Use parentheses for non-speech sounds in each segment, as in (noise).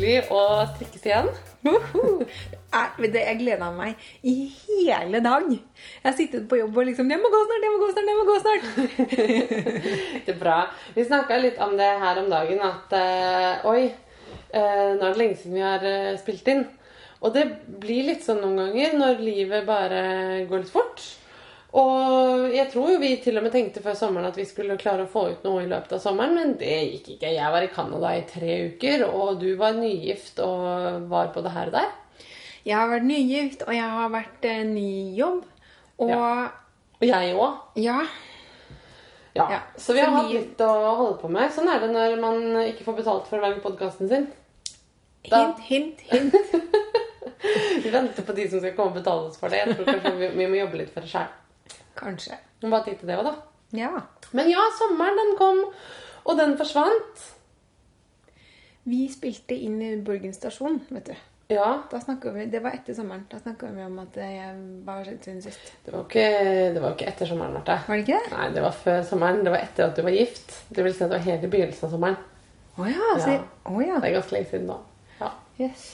hyggelig å strikkes igjen. Jeg gleda meg i hele dag. Jeg har sittet på jobb og liksom 'Jeg må gå snart, jeg må gå snart, jeg må gå snart'. Det (laughs) er bra. Vi snakka litt om det her om dagen, at eh, oi, eh, nå er det lenge siden vi har eh, spilt inn. Og det blir litt sånn noen ganger når livet bare går litt fort. Og jeg tror jo vi til og med tenkte før sommeren at vi skulle klare å få ut noe i løpet av sommeren, men det gikk ikke. Jeg var i Canada i tre uker, og du var nygift og var på det her og der. Jeg har vært nygift, og jeg har vært eh, ny jobb. Og ja. Jeg òg. ja. Ja. Ja, Så vi har Fordi... hatt litt å holde på med. Sånn er det når man ikke får betalt for å lage podkasten sin. Da- Hint, hint, hint. (laughs) Vi venter på de som skal komme og betale oss for det. Jeg tror kanskje vi, vi må jobbe litt for det sjøl. Kanskje. Må bare tid det òg, da. Ja. Men ja, sommeren den kom, og den forsvant. Vi spilte inn i Borgen stasjon, vet du. Ja. Da vi, Det var etter sommeren. Da snakka vi om at jeg var skjedd siden sist. Det var ikke, det var ikke etter sommeren, Marte. Var det ikke det? Nei, det var før sommeren. Det var etter at du var gift. Det vil si at det var hele begynnelsen av sommeren. Å ja. Så, Ja. Oh, ja. Det er ganske lenge siden nå. Ja. Yes.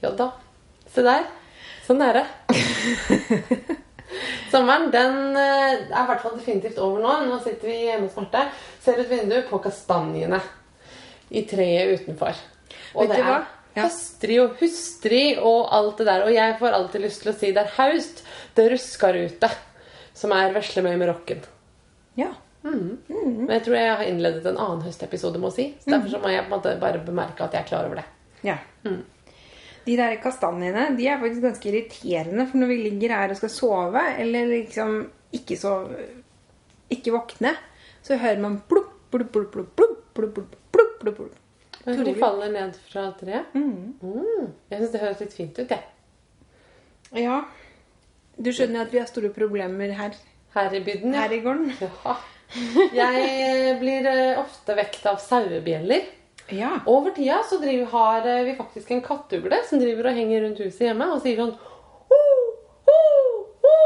Ja da. Se der. Sånn er det. (laughs) Sommeren den eh, er i hvert fall definitivt over nå. Nå sitter vi hjemme hos Marte, ser ut vinduet på kastanjene i treet utenfor. Og Vet det er Ja. høstrig og hustrig og alt det der. Og jeg får alltid lyst til å si det er haust, det rusker ute, som er veslemøy med rocken. Ja. Men jeg tror jeg har innledet en annen høstepisode, må si. Så derfor så må jeg på en måte bare bemerke at jeg er klar over det. ja. De der kastanjene de er faktisk ganske irriterende, for når vi ligger her og skal sove, eller liksom ikke sove Ikke våkne, så hører man plopp, plopp, plopp, plopp, plopp, plopp, plopp, plopp, plopp. Jeg tror de faller ned fra treet. Mm. Jeg syns det høres litt fint ut, jeg. Ja. Du skjønner at vi har store problemer her, Her i bygden, ja. her i gården? ja. Jeg blir eh, ofte vekt av sauebjeller. Ja. Og over tida så driver, har eh, vi faktisk en kattugle som driver og henger rundt huset hjemme og sier sånn «Ho, ho, ho».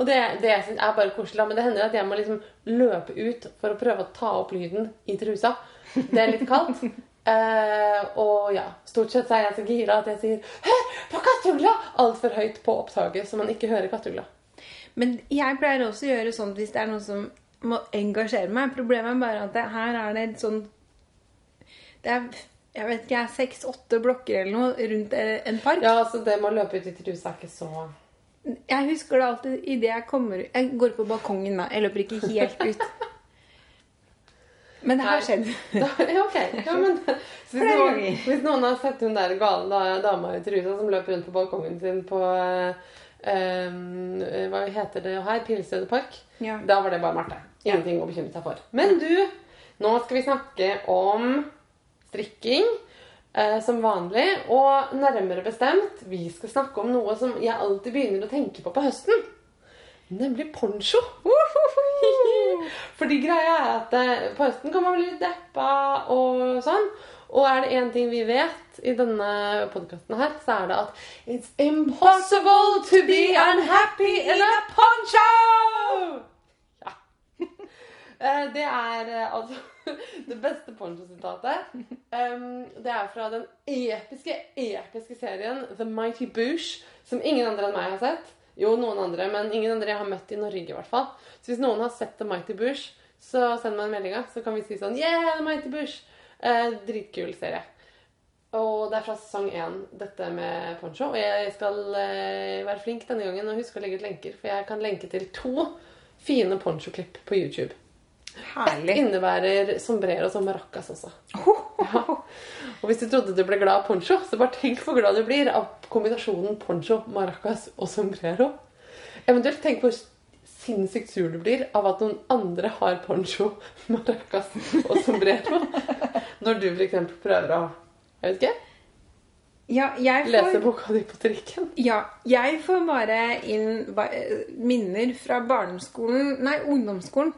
Og det, det jeg synes er bare koselig, men det hender at jeg må liksom løpe ut for å prøve å ta opp lyden i trusa. Det er litt kaldt. (laughs) Eh, og ja, stort sett så er jeg så gira at jeg sier 'Hør på kattugla!' altfor høyt på opptaket, så man ikke hører kattugla. Men jeg pleier også å gjøre sånn hvis det er noe som må engasjere meg. Problemet er bare at det, her er det et sånn Det er jeg vet ikke, seks-åtte blokker eller noe rundt eh, en park. Ja, så det med å løpe ut i trusa er ikke så Jeg husker det alltid idet jeg kommer Jeg går på balkongen da. Jeg løper ikke helt ut. (laughs) Men det har skjedd. (laughs) Ja, ok. Ja, men, hvis, noen, hvis noen har sett hun der gale da- dama i trusa som løper rundt på balkongen sin på eh, Hva heter det her? Pilestødet park. Ja. Da var det bare Marte. Ingenting å bekymre seg for. Men du, nå skal vi snakke om strikking. eh, som vanlig. Og nærmere bestemt, vi skal snakke om noe som jeg alltid begynner å tenke på på høsten. Nemlig poncho. (laughs) Fordi greia er at eh, på høsten kan man bli litt deppa og sånn. Og er det én ting vi vet i denne podkasten her, så er det at It's impossible to be unhappy in a poncho! Eh, Det er eh, altså (laughs) det beste poncho-sitatet. Det er fra den episke, episke serien The Mighty Boosh, som ingen andre enn meg har sett. Jo, noen andre, men ingen andre jeg har møtt i Norge, i hvert fall. Så hvis noen har sett The Mighty Boosh, så send meg en melding, så kan vi si sånn Yeah, The Mighty Boosh! Eh, dritkul serie. Og det er fra sesong én, dette med poncho. Og jeg skal eh, være flink denne gangen og huske å legge ut lenker, for jeg kan lenke til to fine ponchoklipp på YouTube. Herlig. Innebærer sombrero og maracas også. Ja. Og hvis du trodde du ble glad av poncho, så bare tenk hvor glad du blir av kombinasjonen poncho, maracas og sombrero. Eventuelt tenk hvor sinnssykt sur du blir av at noen andre har poncho, maracas og sombrero. (laughs) Når du f.eks. prøver å jeg vet ikke, Ja, får, lese boka di på trikken. ja, jeg får bare inn minner fra barneskolen, nei, ungdomsskolen,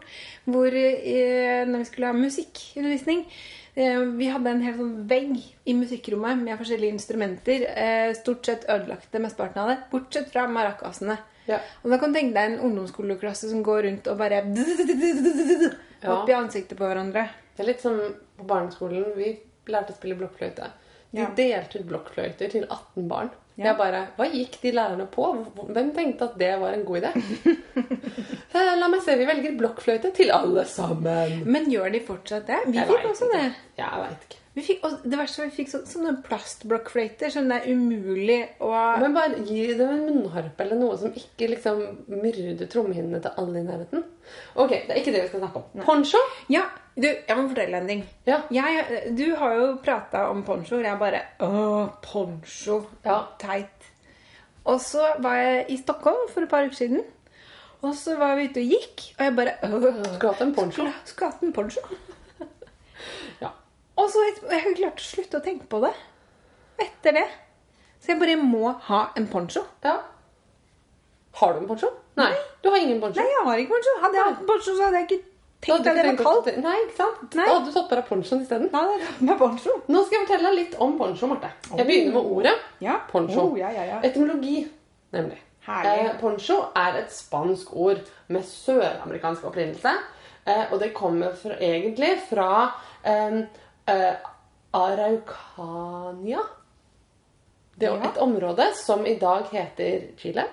hvor eh, når vi skulle ha musikkundervisning eh, Vi hadde en hel sånn vegg i musikkrommet med forskjellige instrumenter. Eh, stort sett ødelagte mesteparten av det, bortsett fra maracasene. Ja. Og da kan du tenke deg en ungdomsskoleklasse som går rundt og bare opp i ansiktet på hverandre. Det er litt som på barneskolen. Vi lærte å spille blokkfløyte. De delte ut blokkfløyter til 18 barn. Ja. Jeg bare, Hva gikk de lærerne på? Hvem tenkte at det var en god idé? (laughs) Eh, La meg se, vi velger blokkfløyte til alle sammen. Men gjør de fortsatt det? Vi Jeg fikk også ikke. det. Ja, jeg vet ikke. Vi fikk, og det verste var vi fikk så, sånne plastblokkfløyter som det er umulig å Men bare gi dem en munnharpe eller noe som ikke liksom myrder trommehinnene til alle i nærheten. Ok, det er ikke det vi skal snakke om. Poncho? Ja, du, jeg må fortelle en ting. Ja. Jeg, du har jo prata om poncho, og Jeg bare Å, poncho. Ja. Teit. Og så var jeg i Stockholm for et par uker siden. Og så var vi ute og gikk, og jeg bare «Åh, Skulle hatt en poncho. Skulle hatt en poncho. (laughs) Ja. Og så jeg klart å slutte å tenke på det etter det. Så jeg bare må ha en poncho. ja. Har du en poncho? Nei. Du har ingen poncho? Nei, jeg har ikke poncho. Hadde jeg hatt poncho, så hadde jeg ikke tenkt at det var kaldt. Nei, ikke sant? Nei. Da hadde du tatt på deg ponchoen isteden. Nei, det jeg med poncho. Nå skal jeg fortelle deg litt om poncho, Marte. Jeg begynner med ordet Ja. poncho. Oh, ja, ja, ja. Etymologi, nemlig. Eh, poncho er et spansk ord med søramerikansk opprinnelse. Eh, og det kommer fra, egentlig fra eh, eh, Araucania. Det er et område som i dag heter Chile.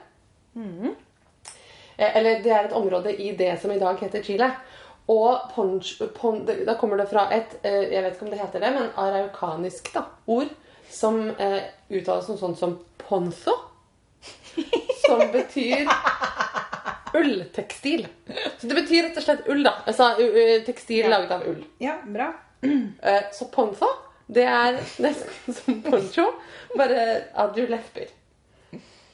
Mhm. Eh, Eller det er et område i det som i dag heter Chile. Og ponch, pon, da kommer det fra et eh, Jeg vet ikke om det heter det, men araukanisk da, ord som eh, uttales som sånn som ponzo. Som betyr ulltekstil. Så det betyr rett og slett ull, da. Altså tekstil Ja. laget av ull. Ja, bra. Eh, Så ponzo, det er nesten (laughs) som poncho, bare at du lesber.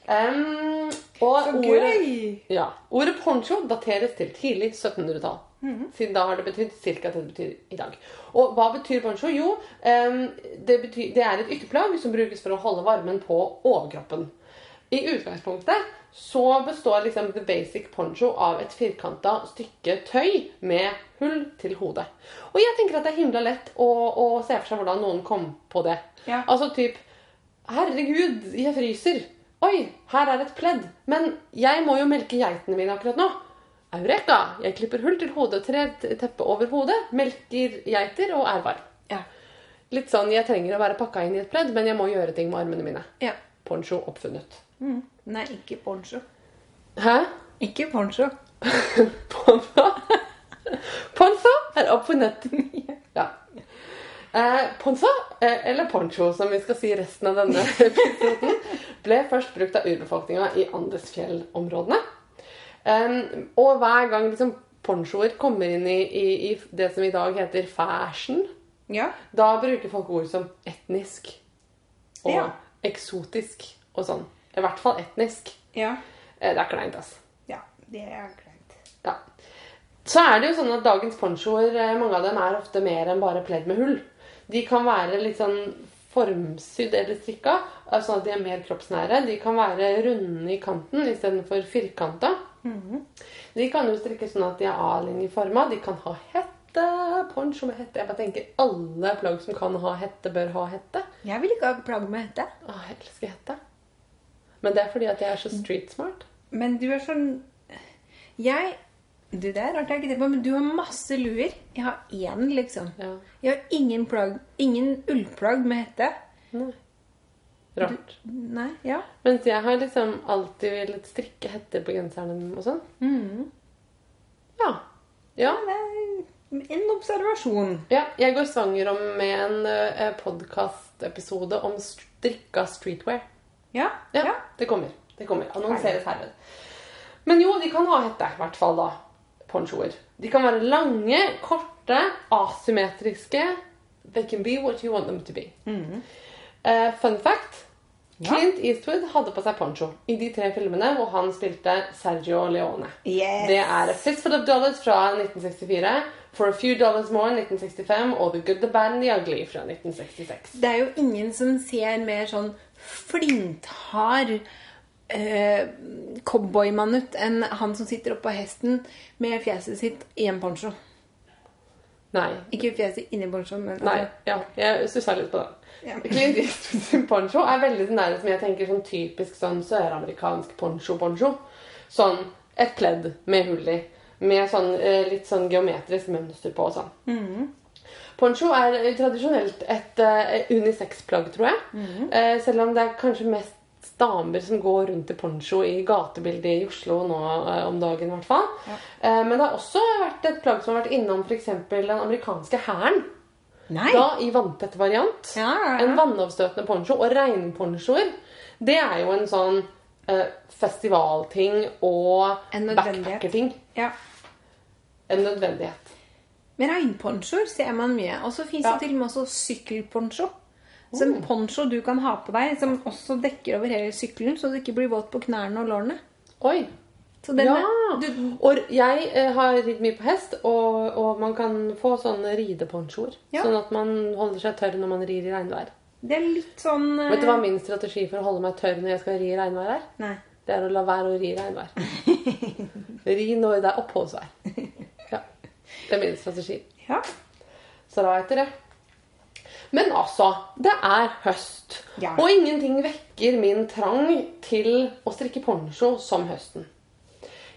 Em, og Så ordet, ja, ordet poncho dateres til tidlig 1700-tall. Mhm. Siden da har det betydd ca. det det betyr i dag. Og hva betyr poncho? Jo, um, det, betyr, det er et ytterplagg som brukes for å holde varmen på overkroppen. I utgangspunktet så består liksom the basic poncho av et firkanta stykke tøy med hull til hodet. Og jeg tenker at det er himla lett å, å se for seg hvordan noen kom på det. Ja. Altså typ Herregud, jeg fryser. Oi, her er et pledd. Men jeg må jo melke geitene mine akkurat nå. Eureka! Jeg klipper hull til hodet, trer teppet teppe over hodet, melker geiter og er varm. Ja. Litt sånn, Jeg trenger å være pakka inn i et pledd, men jeg må gjøre ting med armene mine. ja. Poncho oppfunnet. Mm. Nei, ikke poncho. Hæ? Ikke poncho. (laughs) Poncho? Poncho er oppfunnet. (laughs) Ja. Eh, poncho, eh, eller poncho, som vi skal si resten av denne (laughs) episoden, ble først brukt av urbefolkninga i Andesfjellområdene. Og hver gang liksom, ponchoer kommer inn i, i, i det som i dag heter fashion, Ja. da bruker folk ord som etnisk og Ja. eksotisk og sånn. I hvert fall etnisk. Ja. Eh, det er kleint, altså. Ja, det er kleint. Ja. Så er det jo sånn at dagens ponchoer, eh, mange av dem er ofte mer enn bare pledd med hull. De kan være litt sånn formsydd eller strikka, eh, sånn at de er mer kroppsnære. De kan være runde i kanten istedenfor firkanta. De kan jo strikke sånn at de er A-linjeforma. De kan ha hette. Poncho med hette. Jeg bare tenker alle plagg som kan ha hette, bør ha hette. Jeg vil ikke ha plagg med hette. Å, jeg elsker hette. Men det er fordi at jeg er så street smart. Men du er sånn Jeg Du, det er rart jeg ikke tenker på, men du har masse luer. Jeg har én, liksom. Ja. Jeg har ingen, plagg, ingen ullplagg med hette. Nei. Rart. Nei, ja. Mens jeg har liksom alltid villet strikke hette på genserne og sånn. Mm. Ja. Ja. Det er en observasjon. ja. Jeg går svanger om med en uh, podkastepisode om strikka streetwear. Ja. Ja, ja. det kommer. Det kommer. Annonseres herved. Men jo, de kan ha hette, i hvert fall da. Ponchoer. De kan være lange, korte, asymmetriske. They can be what you want them to be. Eh, fun fact. Ja. Clint Eastwood hadde på seg poncho i de tre filmene hvor han spilte Sergio Leone. Yes. Det er A Fistful of Dollars fra 1964, For a Few Dollars More 1965 og The Good, The Bad and The Ugly fra 1966. Det er jo ingen som ser mer sånn flinthard eh, cowboymann ut enn han som sitter oppå hesten med fjeset sitt i en poncho. Nei. Ikke fjeset inni ponchoen, men Nei, ja, jeg stussa litt på det. Ja. (laughs) Clint Eastwood sin poncho er veldig sånn der som jeg tenker sånn typisk sånn søramerikansk poncho-poncho. Sånn et pledd med hull i. Med sånn eh, litt sånn geometrisk mønster på og sånn. Poncho er eh, tradisjonelt et uh, unisex-plagg, tror jeg. Eh, selv om det er kanskje mest damer som går rundt i poncho i gatebildet i Oslo nå eh, om dagen. i hvert fall. Eh, men det har også vært et plagg som har vært innom f.eks. den amerikanske hæren. Da i vanntett variant. Ja, ja, ja. En vannavstøtende poncho og regnponchoer. Det er jo en sånn eh, festivalting og En backpackerting. ja. En nødvendighet. Med regnponchoer ser man mye. Og så fins Ja. det til og med også sykkelponcho. Så en poncho du kan ha på deg, som også dekker over hele sykkelen, så du ikke blir våt på knærne og lårene. Oi. Ja! du, Og jeg eh, har ridd mye på hest, og, og man kan få sånne rideponchoer. Ja. Sånn at man holder seg tørr når man rir i regnvær. det er litt sånn eh, Vet du hva min strategi for å holde meg tørr når jeg skal ri i regnvær er? Nei. Det er å la være å ri i regnvær. (laughs) ri når det er oppholdsvær. Ja. Det er min strategi. Ja. Så da vet dere. Men altså, det er høst. Ja. Og ingenting vekker min trang til å strikke poncho som høsten.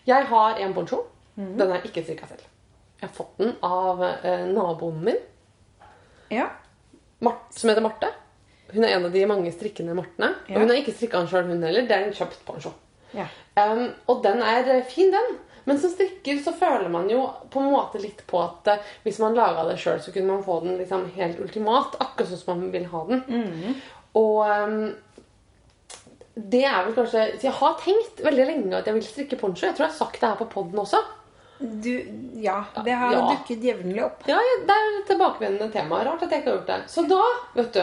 Jeg har en poncho. Den er ikke strikka selv. Jeg har fått den av eh, naboen min, ja. Mart, som heter Marte. Hun er en av de mange strikkende Martene. Ja. Og hun har ikke strikka den sjøl, hun heller. Det er en kjøpt poncho. ja. Um, og den er eh, fin, den. Men som strikker så føler man jo på en måte litt på at eh, hvis man laga det sjøl, så kunne man få den liksom helt ultimat. Akkurat sånn som man vil ha den. Og um, det er vel kanskje Jeg har tenkt veldig lenge at jeg vil strikke poncho. Jeg tror jeg har sagt det her på poden også. Du, ja. Det har Ja. dukket jevnlig opp. Ja, Det er et tilbakevendende tema. Rart at jeg ikke har gjort det. Så da, vet du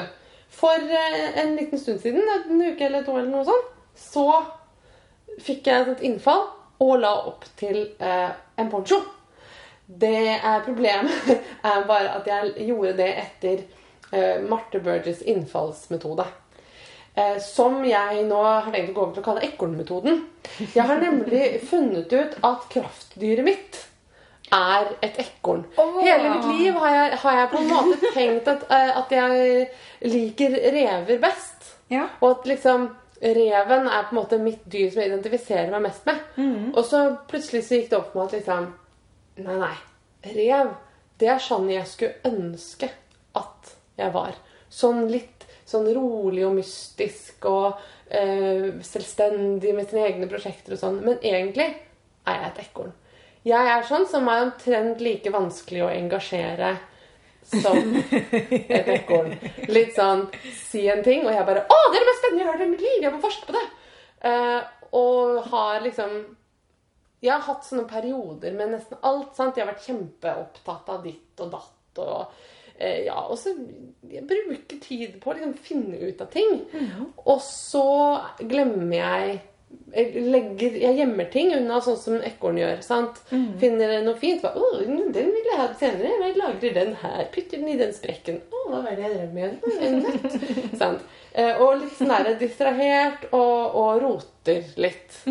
For eh, en liten stund siden, en uke eller to, eller noe sånt, så fikk jeg et innfall og la opp til eh, en poncho. Det er problemet (laughs) er bare at jeg gjorde det etter eh, Marte Burgess innfallsmetode. Eh, som jeg nå har tenkt å gå over til å kalle ekornmetoden. Jeg har nemlig (laughs) funnet ut at kraftdyret mitt er et ekorn. Åh! Hele mitt liv har jeg, har jeg på en måte (laughs) tenkt at, eh, at jeg liker rever best. Ja. Og at liksom reven er på en måte mitt dyr som jeg identifiserer meg mest med. Og så plutselig så gikk det opp for meg at liksom Nei, nei. Rev, det er sånn jeg skulle ønske at jeg var. Sånn litt sånn rolig og mystisk og eh, selvstendig med sine egne prosjekter og sånn. Men egentlig er jeg et ekorn. Jeg er sånn som er omtrent like vanskelig å engasjere som et ekorn. Litt sånn si en ting, og jeg bare 'Å, det er det mest spennende jeg har hørt i mitt liv! Jeg må forske på det!' Uh, og har liksom Jeg har hatt sånne perioder med nesten alt. sant? Jeg har vært kjempeopptatt av ditt og datt. og uh, ja, og så jeg bruker tid på å liksom finne ut av ting. Og så glemmer jeg jeg, legger, jeg gjemmer ting unna sånn som ekorn gjør. sant? Finner noe fint. Bare, å, den vil jeg ha senere. Jeg lagrer den her. Putter den i den sprekken. Å, hva var det jeg drev med? igjen? (laughs) Sant? Eh, og litt sånn der distrahert og, og roter litt.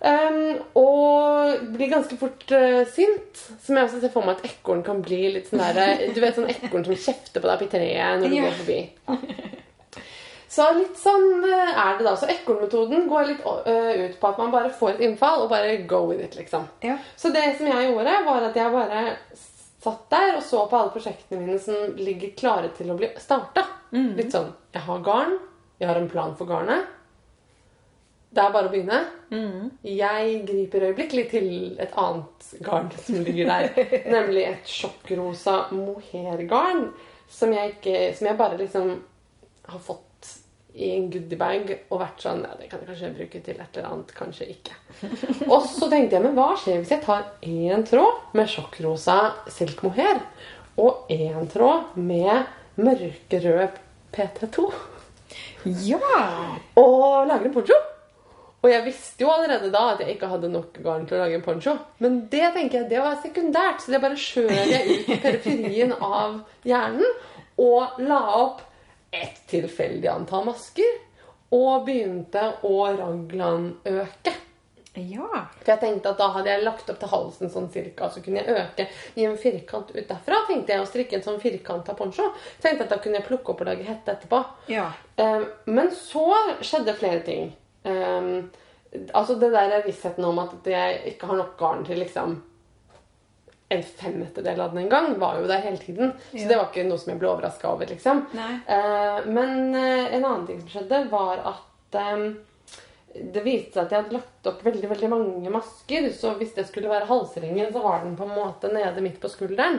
Um, og blir ganske fort uh, sint. Som jeg også ser for meg at ekorn kan bli litt sånn der, Du vet sånn ekorn som kjefter på deg på treet når du Ja. går forbi. (laughs) Så litt sånn eh, er det da. Så ekornmetoden går litt eh, ut på at man bare får et innfall og bare go with it, liksom. Ja. Så det som jeg gjorde, var at jeg bare satt der og så på alle prosjektene mine som ligger klare til å bli starta. Litt sånn Jeg har garn. Jeg har en plan for garnet. Det er bare å begynne. Jeg griper øyeblikkelig til et annet garn som ligger der. (laughs) nemlig et sjokkrosa mohairgarn som jeg, ikke, som jeg bare liksom har fått i en goodiebag og vært sånn Ja, det kan jeg kanskje bruke til et eller annet, kanskje ikke. (laughs) Og så tenkte jeg, men hva skjer hvis jeg tar én tråd med sjokkrosa silk mohair og én tråd med mørkerød PT2 ja. og lager en poncho? Og jeg visste jo allerede da at jeg ikke hadde nok garn til å lage en poncho. Men det tenker jeg, det var sekundært, så det bare skjøv jeg ut periferien av hjernen og la opp et tilfeldig antall masker. Og begynte å raglan-øke. Ja. For jeg tenkte at da hadde jeg lagt opp til halsen sånn cirka, så kunne jeg øke i en firkant ut derfra. tenkte jeg å strikke en sånn firkanta poncho. Tenkte at da kunne jeg plukke opp og lage hette etterpå. Ja. Um, Men så skjedde flere ting. Um, altså det der vissheten om at jeg ikke har nok garn til liksom en femtedel av den en gang, var jo der hele tiden. Så det var ikke noe som jeg ble overraska over, liksom. Eh, men eh, en annen ting som skjedde, var at eh, det viste seg at jeg hadde lagt opp veldig veldig mange masker. Så hvis det skulle være halsringen, så var den på en måte nede midt på skulderen.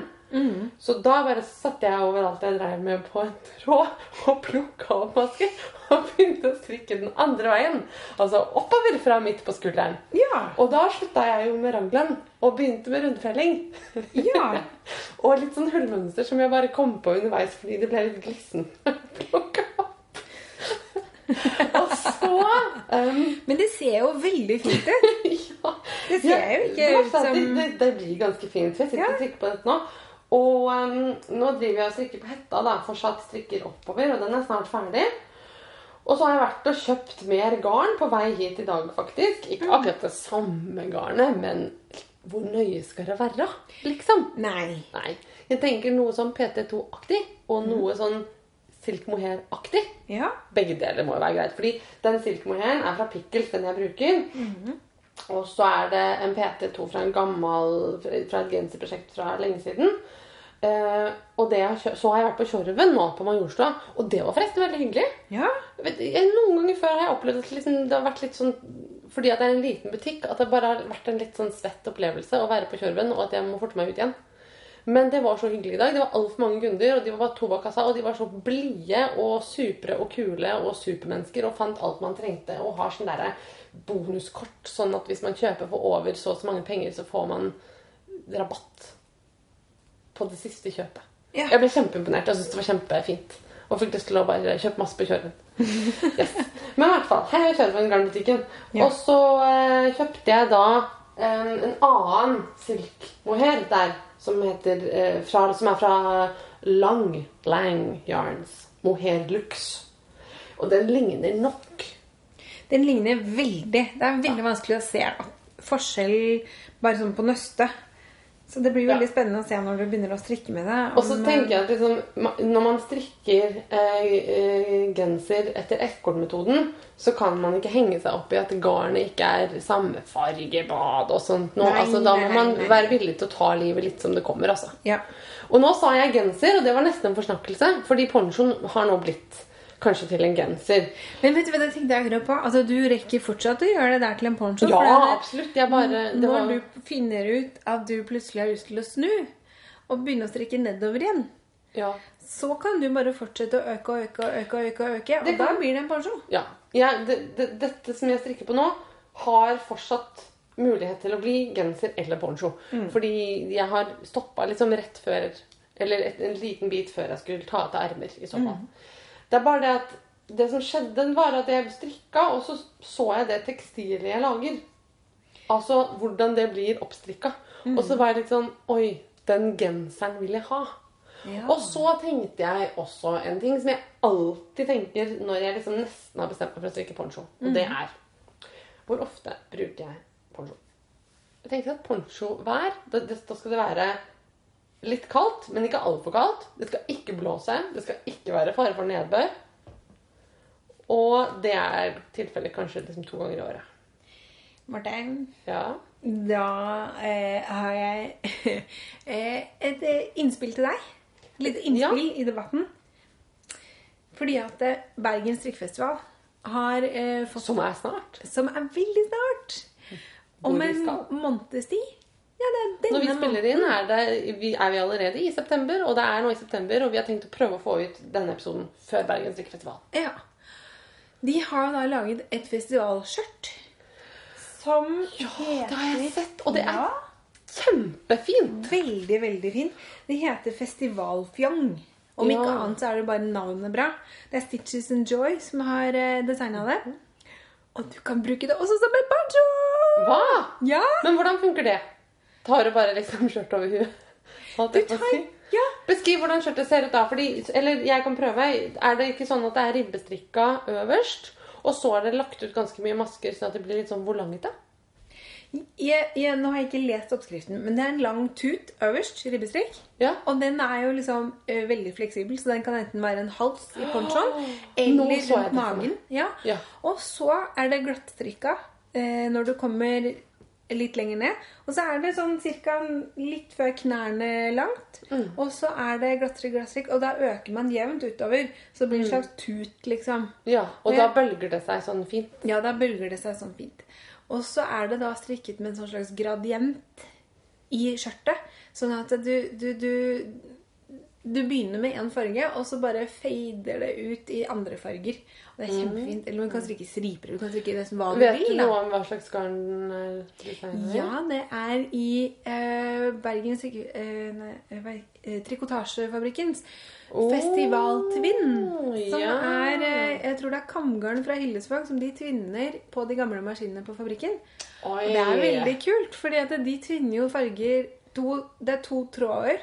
Så da bare satte jeg overalt jeg drev med på en tråd og plukka opp masker (laughs) og begynte å strikke den andre veien. Altså oppover fra midt på skulderen. Ja. Og da slutta jeg jo med raglan og begynte med rundfelling. Ja. (laughs) og litt sånn hullmønster som jeg bare kom på underveis fordi det ble litt glissen. (laughs) Og så um, Men det ser jo veldig fint ut. ja. Det ser jo ikke ut som det, det, det blir ganske fint. Jeg sitter Ja. og trykker på dette nå. Og um, nå driver jeg og strikker på hetta. da, Fortsatt strikker oppover, og den er snart ferdig. Og så har jeg vært og kjøpt mer garn på vei hit i dag, faktisk. Ikke Mm. akkurat det samme garnet, men hvor nøye skal det være? Liksom. Nei. Nei. Jeg tenker noe sånn PT2-aktig, og Mm. noe sånn silk mohair-aktig. Ja. Begge deler må jo være greit. Fordi den silk mohairen er fra Pickles, den jeg bruker. Mhm. Og så er det en PT2 fra en gammel Fra et genserprosjekt fra lenge siden. Eh, og det har så har jeg vært på Tjorven nå på Majorstua, og det var forresten veldig hyggelig. Ja. Jeg noen ganger før har jeg opplevd at liksom, det har vært litt sånn Fordi at det er en liten butikk, at det bare har vært en litt sånn svett opplevelse å være på Tjorven, og at jeg må forte meg ut igjen. Men det var så hyggelig i dag. Det var altfor mange kunder, og de var bare to bak kassa, og de var så blide og supre og kule og supermennesker og fant alt man trengte, og har sånn derre bonuskort, sånn at hvis man kjøper for over så og så mange penger, så får man rabatt på det siste kjøpet. Ja. Jeg ble kjempeimponert. Jeg syntes det var kjempefint. Og fikk lyst til å bare kjøpe masse på Kjørven. (laughs) Yes. Men i hvert fall, her er Kjørven garnbutikken. Ja. Og så eh, kjøpte jeg da en, en annen silkmohair der, som, heter, eh, fra, som er fra Lang Lang Yarns. Mohair Lux. Og den ligner nok. Den ligner veldig. Det er veldig vanskelig å se forskjell bare sånn på nøstet. Så det blir veldig spennende å se når du begynner å strikke med det. Og så tenker jeg at liksom, når man strikker eh, eh, genser etter ekornmetoden, så kan man ikke henge seg opp i at garnet ikke er samme fargebad og sånt. Nå, Nei, altså, da nei, må man nei, nei. være villig til å ta livet litt som det kommer. Altså. Ja. Og nå sa jeg genser, og det var nesten en forsnakkelse, fordi ponchoen har nå blitt kanskje til en genser. Men vet du hva det tenkte jeg akkurat på? Altså, Du rekker fortsatt å gjøre det der til en poncho. Ja, det absolutt. Jeg bare det Når var, du finner ut at du plutselig har lyst til å snu og begynne å strikke nedover igjen, ja. så kan du bare fortsette å øke og øke og øke, og øke, og øke, og Det da kan- blir det en poncho. Ja. ja det, det, dette som jeg strikker på nå, har fortsatt mulighet til å bli genser eller poncho. Fordi jeg har stoppa liksom rett før Eller et, en liten bit før jeg skulle ta til ermer. i så fall. Det er bare det at det som skjedde, var at jeg strikka, og så så jeg det tekstilet jeg lager. Altså hvordan det blir oppstrikka. Og så var jeg litt sånn Oi, den genseren vil jeg ha. Ja. Og så tenkte jeg også en ting som jeg alltid tenker når jeg liksom nesten har bestemt meg for å strikke poncho. Og det er Hvor ofte bruker jeg poncho? Jeg tenker at poncho hver, da, da skal det være litt kaldt, men ikke altfor kaldt. Det skal ikke blåse. Det skal ikke være fare for nedbør. Og det er tilfellet kanskje liksom to ganger i året. Martin, Ja. da eh, har jeg (laughs) eh, et eh, innspill til deg. Litt innspill innspill i debatten. Fordi at eh, Bergen strikkefestival har eh, fått Som er snart. Som er veldig snart. Om en måneds tid. Ja, Når vi spiller inn, er, det, vi, er vi allerede i september. Og det er nå i september, og vi har tenkt å prøve å få ut denne episoden før Bergens drikkefestival. Ja. De har da laget et festivalskjørt som heter Det har jeg sett, og det er Ja, kjempefint! veldig, veldig fint. Det heter Festivalfjong. Om Ja. ikke annet så er det bare navnet bra. Det er Stitches and Joy som har uh, designa det. Og du kan bruke det også som en banjo! Hva? Ja! Men hvordan funker det? Tar du bare liksom skjørt over huet? Du tar- ja. Beskriv hvordan skjørtet ser ut da. Fordi, eller jeg kan prøve. Er det ikke sånn at det er ribbestrikka øverst, og så er det lagt ut ganske mye masker, sånn at det blir litt sånn hvor volangete? Jeg, jeg, nå har jeg ikke lest oppskriften, men det er en lang tut øverst, ribbestrikk. Ja. Og den er jo liksom ø, veldig fleksibel, så den kan enten være en hals i ponchoen (gasps) oh, eller det rundt magen. Ja. Ja. Og så er det glattstrikka ø, når du kommer litt lenger ned. Og så er det sånn cirka litt før knærne langt. Og så er det glattere glasstrikk, og da øker man jevnt utover. Så det blir en slags tut, liksom. Ja, og og da bølger det seg sånn fint. Ja, da bølger det seg sånn fint. Og så er det da strikket med en sånn slags gradient i skjørtet. Sånn at du, du, du, du begynner med én farge, og så bare fader det ut i andre farger. Og det er kjempefint. Eller du kan strikke striper. Du kan strikke nesten hva du Vet du vil. da. noe om hva slags garn er designet? Ja, det er i eh, Bergen Strik- eh, eh, eh, Trikotasjefabrikkens Festivaltvinn. Som ja. er eh, Jeg tror det er kamgarn fra Hillesvåg som de tvinner på de gamle maskinene på fabrikken. Oi. Og det er veldig kult, fordi at de tvinner jo farger to, Det er to tråder.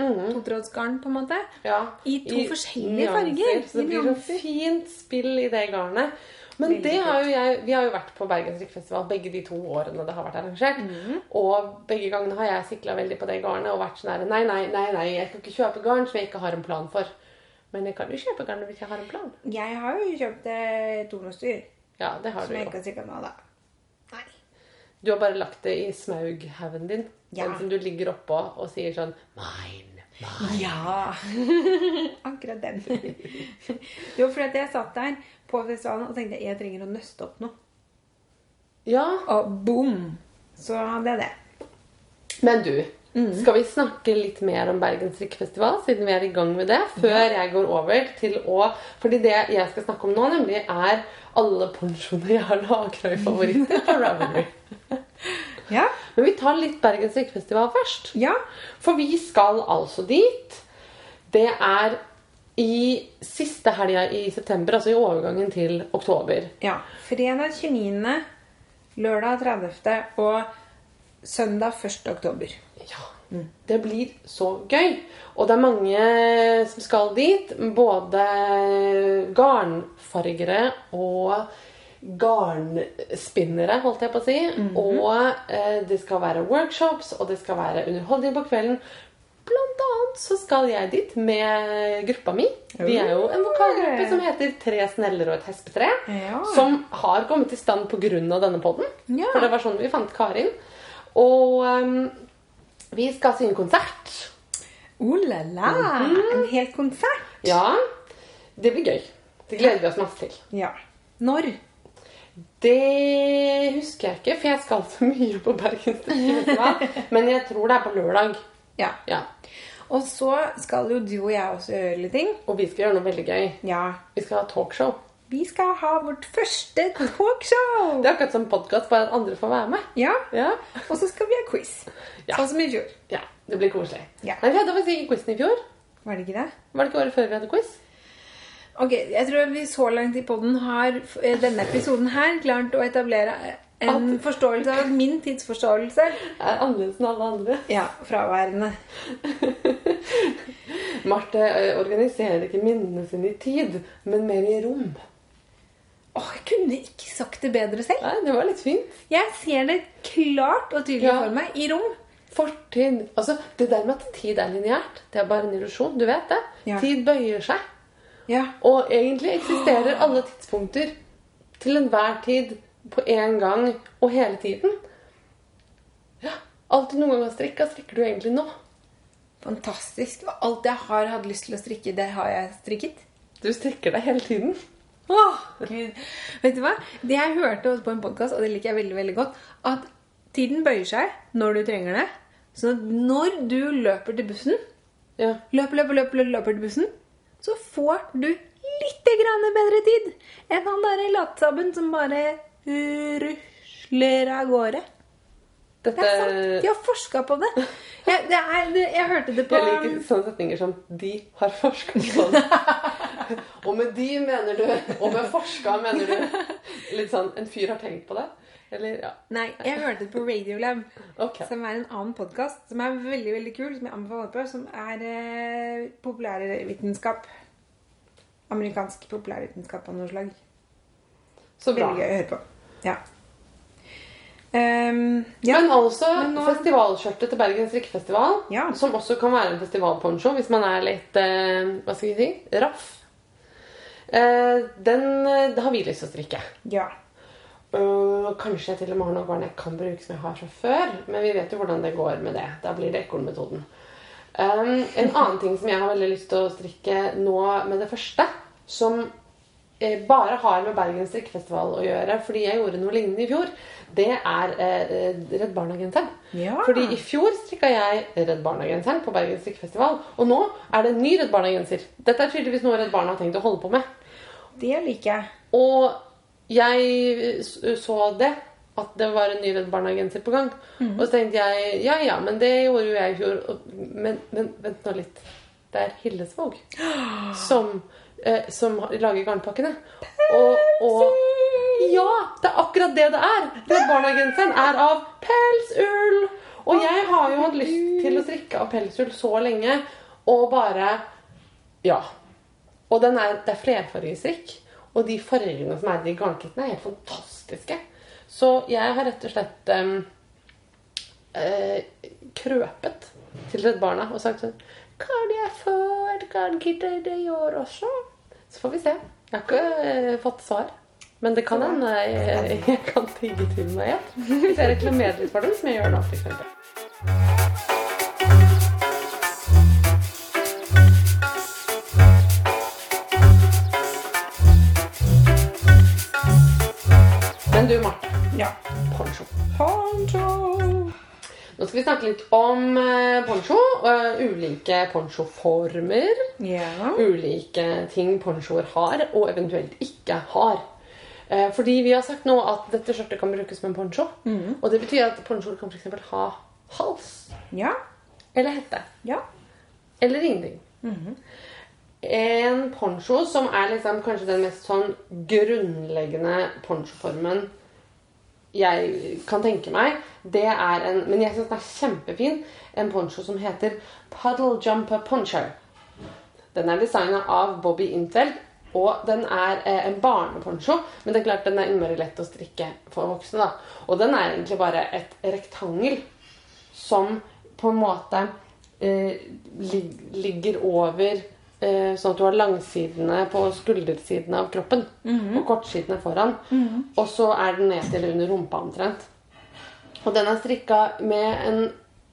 Mhm. Totrådsgarn, på en måte. Ja, I to forskjellige nyanser, farger. Så det blir så fint spill i det garnet. Men Veldig det har jo jeg, vi har jo vært på Bergen strikkefestival begge de to årene det har vært arrangert. Mm. Og begge gangene har jeg sikla veldig på det garnet og vært sånn her Nei, nei, nei, nei, jeg skal ikke kjøpe garn som jeg ikke har en plan for. Men jeg kan jo kjøpe garn hvis jeg har en plan. Jeg har jo kjøpt eh, donostyr, Ja, det har som du jeg ikke har strikka nå, da. Nei. Du har bare lagt det i smaughaugen din. Ja. Den som du ligger oppå og sier sånn Mine. Ja! (laughs) Akkurat den. (laughs) jo, for at jeg satt der på festivalen og tenkte jeg trenger å nøste opp noe. Ja, Og boom! Så hadde jeg det. Men du, Mm. skal vi snakke litt mer om Bergen strikkefestival, siden vi er i gang med det, før jeg går over til å Fordi det jeg skal snakke om nå, nemlig er alle pensjoner jeg har lagra i favoritter på Ravelry. (laughs) Ja. Men vi tar litt Bergen strikkefestival først. Ja. For vi skal altså dit. Det er i siste helga i september, altså i overgangen til oktober. ja. Fredag 29., lørdag 30. og søndag 1. oktober. Ja. Det blir så gøy. Og det er mange som skal dit. Både garnfargere og garnspinnere, holdt jeg på å si. Og eh, det skal være workshops, og det skal være underholdning på kvelden. Blant annet så skal jeg dit med gruppa mi. Vi er jo en vokalgruppe som heter Tre sneller og et hespetre. Ja. Som har kommet i stand pga. denne podden. Ja. For det var sånn vi fant Karin. Og um, vi skal synge konsert. Oh la la! En hel konsert. Ja, det blir gøy. Det gleder vi oss masse til. Ja. Når? Det husker jeg ikke, for jeg skal så mye på Bergen (laughs) Men jeg tror det er på lørdag. Ja. Ja. Og så skal jo du og jeg også gjøre litt ting. Og vi skal gjøre noe veldig gøy. Ja. Vi skal ha talkshow. Vi skal ha vårt første talkshow! Det er akkurat som podkast, bare at andre får være med. Ja. Ja, Og så skal vi ha quiz. Ja. Sånn som i fjor. ja Det blir koselig. Ja. Nei, Vi hadde faktisk ikke quizen i fjor. Var det ikke det? Var det ikke året før vi hadde quiz? Ok, Jeg tror vi så langt i podden har eh, denne episoden her klart å etablere en forståelse av min tidsforståelse. Er annerledes enn alle andre. Ja, fraværende. (laughs) Marte eh, organiserer ikke minnene sine i tid, men mer i rom. Åh, Jeg kunne ikke sagt det bedre selv. Nei, det var litt fint. Jeg ser det klart og tydelig Ja. for meg i rom. Fortid Altså, Det der med at tid er lineært, det er bare en illusjon. Du vet det. Ja. Tid bøyer seg. Ja. Og egentlig eksisterer (gasps) alle tidspunkter til enhver tid på én gang og hele tiden. Ja, Alt du noen gang har strikka, strikker du egentlig nå. Fantastisk. Og alt jeg har hatt lyst til å strikke, det har jeg strikket. Du strikker deg hele tiden. Åh, Gud. Vet du hva? Det jeg hørte på en podkast, og det liker jeg veldig veldig godt, at tiden bøyer seg når du trenger det. Så når du løper til bussen, Ja. løper, løper, løper, løper, løper til bussen, så får du litt bedre tid enn han der latsabben som bare rusler av gårde. Dette Det er sant. De har forska på det. Jeg, det er, jeg hørte det på Jeg liker sånne setninger som 'de har forska på det'. (laughs) og med 'de' mener du Og med 'forska' mener du Litt sånn En fyr har tenkt på det? Eller ja. Nei, jeg hørte det på Radiolab. (laughs) okay. Som er en annen podkast som er veldig veldig kul, som jeg anbefaler på, som er eh, populærvitenskap. Amerikansk populærvitenskap av noe slag. Så bra. Veldig gøy å høre på. Ja. Um, ja. Men altså Men nå- festivalskjørtet til Bergen strikkefestival, Ja. som også kan være en festivalponcho hvis man er litt eh, Hva skal vi si raff. Eh, den eh, har vi lyst til å strikke. ja. Øh, kanskje jeg til og med har noen garn jeg kan bruke som jeg har fra før. Men vi vet jo hvordan det går med det. Da blir det ekornmetoden. Um, en annen ting som jeg har veldig lyst til å strikke nå med det første, som eh, bare har med Bergen strikkefestival å gjøre, fordi jeg gjorde noe lignende i fjor, det er eh, Redd Barna-genseren. Ja. Fordi i fjor strikka jeg Redd Barna-genseren på Bergen strikkefestival, og nå er det en ny Redd Barna-genser. Dette er tydeligvis noe Redd Barna har tenkt å holde på med. Det liker jeg. Og jeg så det, at det var en ny Redd Barna-genser på gang. Og så tenkte jeg ja ja, men det gjorde jo jeg i fjor. Men, men vent nå litt. Det er Hillesvåg (gasps) som, eh, som lager garnpakkene. Og, og Ja! Det er akkurat det det er! Redd Barna-genseren er av pelsull! Og jeg har jo hatt lyst til å strikke av pelsull så lenge, og bare Ja. Og den er, det er flerfargestrikk. Og de fargene som er i de garnkittene, er helt fantastiske. Så jeg har rett og slett um, uh, krøpet til Redd Barna og sagt sånn Kan jeg få et garnkitt i år også? Så får vi se. Jeg har ikke uh, fått svar. Men det kan hende jeg, (laughs) jeg kan tigge til meg et. Hvis jeg reklamerer litt for dem, som jeg gjør nå, f.eks. du, Marte. Ja. Poncho. Poncho. Nå skal vi snakke litt om eh, poncho. Uh, ulike ponchoformer. Yeah. Ulike ting ponchoer har, og eventuelt ikke har. Uh, fordi vi har sagt nå at dette skjørtet kan brukes som en poncho. Og det betyr at ponchoer kan f.eks. ha hals Ja. eller hette. Ja. Eller ingenting. En poncho som er liksom kanskje den mest sånn grunnleggende ponchoformen jeg kan tenke meg, det er en Men jeg syns den er kjempefin. En poncho som heter Puddle Jumper Poncho. Den er designa av Bobby Intveld, og den er eh, en barneponcho. Men det er klart den er innmari lett å strikke for voksne. da. Og den er egentlig bare et rektangel som på en måte eh, lig ligger over Sånn at du har langsidene på skuldersidene av kroppen og kortsidene foran. Og så er den ned til under rumpa omtrent. Og den er strikka med en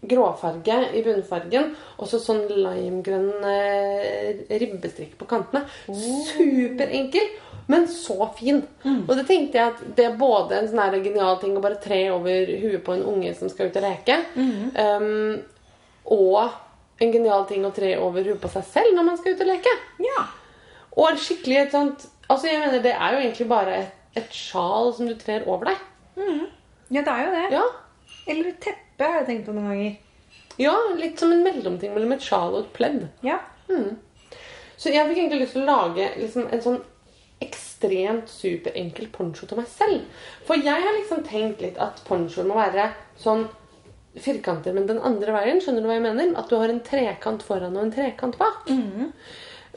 gråfarge i bunnfargen og så sånn limegrønn eh, ribbestrikk på kantene. Superenkel, men så fin. Og det tenkte jeg at det er både en sånn genial ting å bare tre over huet på en unge som skal ut og leke, um, og en genial ting å tre over huet på seg selv når man skal ut og leke. Ja. Og en skikkelig et sånt Altså, jeg mener, det er jo egentlig bare et, et sjal som du trer over deg. Ja, det er jo det. Ja. Eller et teppe har jeg tenkt på noen ganger. ja, litt som en mellomting mellom et sjal og et pledd. Ja. Så jeg fikk egentlig lyst til å lage liksom, en sånn ekstremt superenkel poncho til meg selv. For jeg har liksom tenkt litt at ponchoer må være sånn firkanter, men den andre veien. Skjønner du hva jeg mener? At du har en trekant foran og en trekant bak.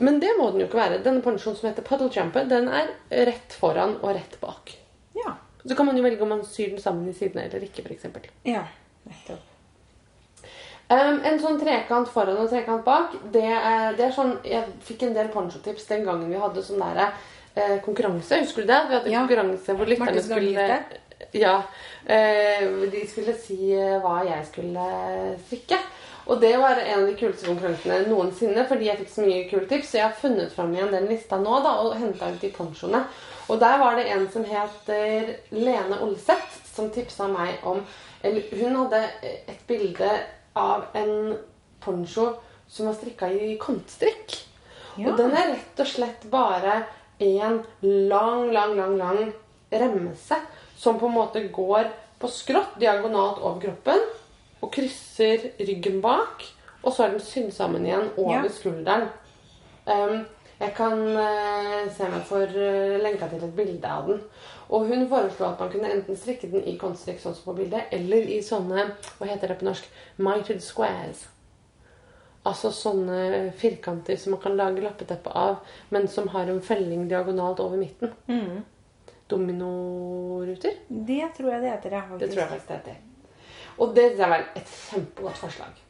Men det må den jo ikke være. Denne ponchoen som heter Puddle Jumper, den er rett foran og rett bak. Ja. Så kan man jo velge om man syr den sammen i sidene eller ikke, f.eks. Ja. Nettopp. Um, en sånn trekant foran og trekant bak, det er, det er sånn Jeg fikk en del ponchotips den gangen vi hadde sånn der, eh, konkurranse. Husker du det? Vi hadde Ja. konkurranse hvor lytterne skulle. Ja. Eh, de skulle si eh, hva jeg skulle strikke. Og det var en av de kuleste konkurransene noensinne, fordi jeg fikk så mye kule tips. Så jeg har funnet fram igjen den lista nå da, og henta ut de ponchoene. Og der var det en som heter Lene Olseth, som tipsa meg om eller Hun hadde et bilde av en poncho som var strikka i kontstrikk. Ja. Og den er rett og slett bare en lang, lang, lang, lang remse som på en måte går på skrått diagonalt over kroppen og krysser ryggen bak. Og så er den sydd sammen igjen over Ja. skulderen. Um, jeg kan uh, se meg for uh, lenka til et bilde av den. Og hun foreslo at man kunne enten strikke den i konstrikk sånn som på bildet, eller i sånne hva heter det på norsk, mited squares. Altså sånne firkanter som man kan lage lappeteppe av, men som har en felling diagonalt over midten. Dominoruter. Det tror jeg det heter, ja. Det tror jeg faktisk det heter. Og det synes jeg var et kjempegodt forslag.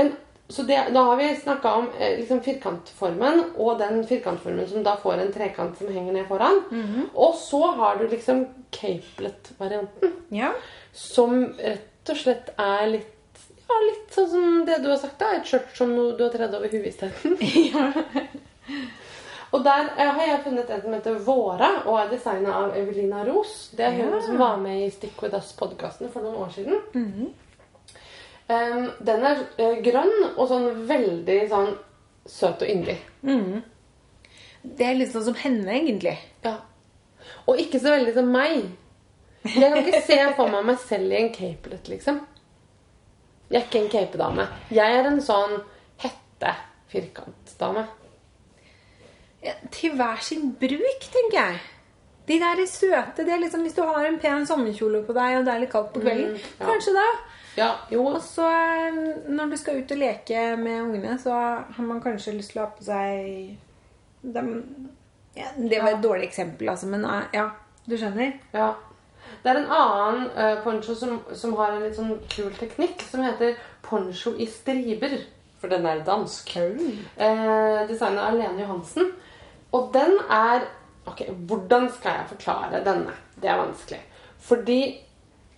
En, så det, da har vi snakka om eh, liksom firkantformen, og den firkantformen som da får en trekant som henger ned foran. Og så har du liksom capelet-varianten. Ja. Som rett og slett er litt ja, litt sånn som det du har sagt. da, Et skjørt som du har tredd over huet isteden. (laughs) og der eh, har jeg funnet en som heter Våra, og er designa av Evelina Ros. Det er hun Ja. som var med i Stick With Us-podkasten for noen år siden. Mhm. Um, den er eh, grønn og sånn veldig sånn søt og yndig. Mm. Det er litt sånn som henne, egentlig. Ja. Og ikke så veldig som meg. Jeg kan ikke se for meg meg selv i en capelet, liksom. Jeg er ikke en capedame. Jeg er en sånn hette-firkantdame. Til hver sin bruk, tenker jeg. De der er søte. Det er liksom Hvis du har en pen sommerkjole på deg, og det er litt kaldt på kvelden, ja. kanskje da. Ja, jo. Og så eh, når du skal ut og leke med ungene, så har man kanskje lyst til å ha på seg de, ja, Det var et dårlig eksempel, altså, men eh, ja, du skjønner? Ja. Det er en annen uh, poncho som, som har en litt sånn kul teknikk, som heter poncho i striber. For den er dansk. Eh, Designet av Lene Johansen. Og den er Ok, hvordan skal jeg forklare denne? Det er vanskelig. Fordi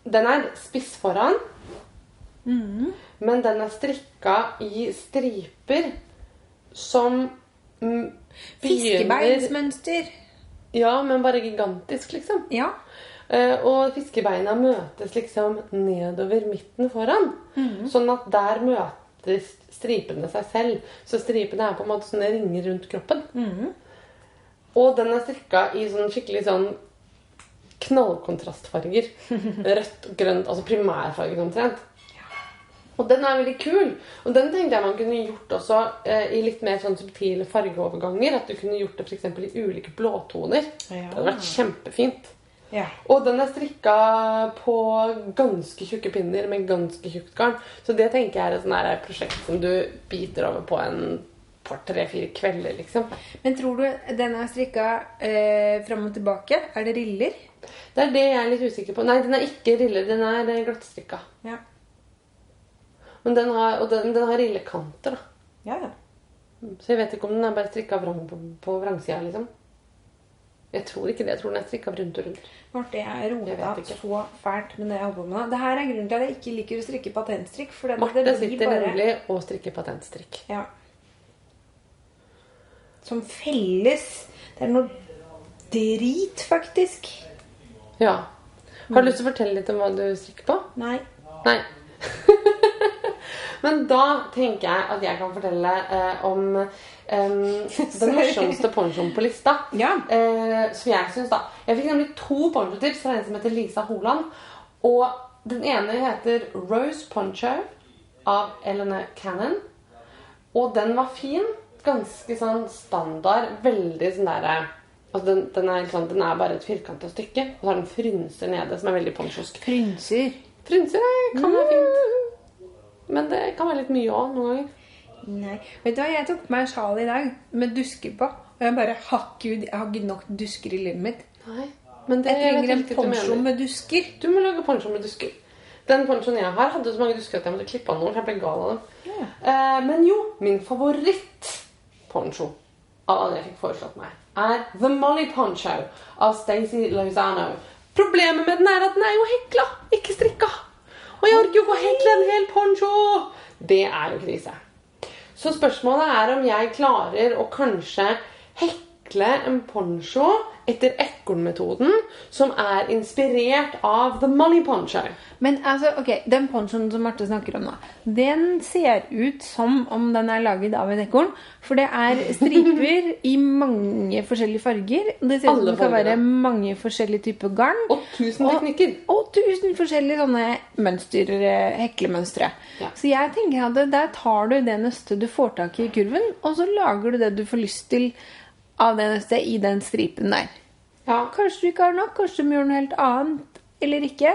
den er spiss foran, men den er strikka i striper som mm, begynner Fiskebeinsmønster. Ja, men bare gigantisk, liksom. Ja. Uh, og fiskebeina møtes liksom nedover midten foran. Sånn at der møtes stripene seg selv. Så stripene er på en måte sånne ringer rundt kroppen. Og den er strikka i sånn skikkelig sånn knallkontrastfarger. (laughs) Rødt og grønt, altså primærfarger omtrent. Og den er veldig kul. Og den tenkte jeg man kunne gjort også eh, i litt mer sånn subtile fargeoverganger. At du kunne gjort det f.eks. i ulike blåtoner. Det hadde vært kjempefint. ja. Og den er strikka på ganske tjukke pinner med ganske tjukt garn. Så det tenker jeg er et sånn prosjekt som du biter over på en par, tre, fire kvelder, liksom. Men tror du den er strikka eh, fram og tilbake? Er det riller? Det er det jeg er litt usikker på. Nei, den er ikke riller. Den er glattstrikka. Ja. Men den har, og den, den har rillekanter, da. Ja, ja. Så jeg vet ikke om den er bare strikka vrang på, på vrangsida, liksom. Jeg tror ikke det. Jeg tror den er strikka rundt og rundt. Marte, jeg er rota så fælt med det jeg holder på med nå. Det her er grunnen til at jeg ikke liker å strikke patentstrikk. Marte det blir sitter bare... nemlig og strikker patentstrikk. Ja. Som felles. Det er noe drit, faktisk. Ja. Har du lyst til å fortelle litt om hva du strikker på? Nei. Nei. (laughs) Men da tenker jeg at jeg kan fortelle eh, om eh, (laughs) den morsomste ponchoen på lista. Ja. Eh, som jeg syns, da. Jeg fikk nemlig to ponchotips fra en som heter Lisa Holand. Og den ene heter Rose Poncho av Elena Cannon. Og den var fin. Ganske sånn standard. Veldig sånn derre Altså den, den, er, sånn, den er bare et firkanta stykke, og så har den frynser nede, som er veldig ponchosk. Frynser. Frynser eh, kan være fint. Men det kan være litt mye òg noen ganger. Nei. Vet du hva, jeg tok på meg sjal i dag med dusker på. Og jeg bare Gud, jeg har ikke nok dusker i livet mitt. Nei, men det Jeg trenger en poncho med dusker. Du må lage poncho med dusker. Den ponchoen jeg har, hadde så mange dusker at jeg måtte klippe av noen. Jeg ble gal av dem. Ja. Eh, men jo, min favoritt-poncho av alle jeg fikk foreslått meg, er The Molly Poncho av Stacey Lozano. Problemet med den er at den er jo hekla, ikke strikka. Og jeg orker jo ikke å hekle en hel poncho. Det er jo krise. Så spørsmålet er om jeg klarer å kanskje hekle en poncho etter ekornmetoden, som er inspirert av The money Poncho. Men altså, ok, den ponchoen som Marte snakker om nå, den ser ut som om den er laget av en ekorn. For det er striper i mange forskjellige farger. Det ser ut som det kan være mange forskjellige typer garn. Og tusen teknikker. Og tusen forskjellige sånne mønster, eh, heklemønstre. Ja. Så jeg tenker at der tar du det nøstet du får tak i i kurven, og så lager du det du får lyst til av det nøstet i den stripen der. Ja. Kanskje du ikke har nok, kanskje de gjør noe helt annet, eller ikke.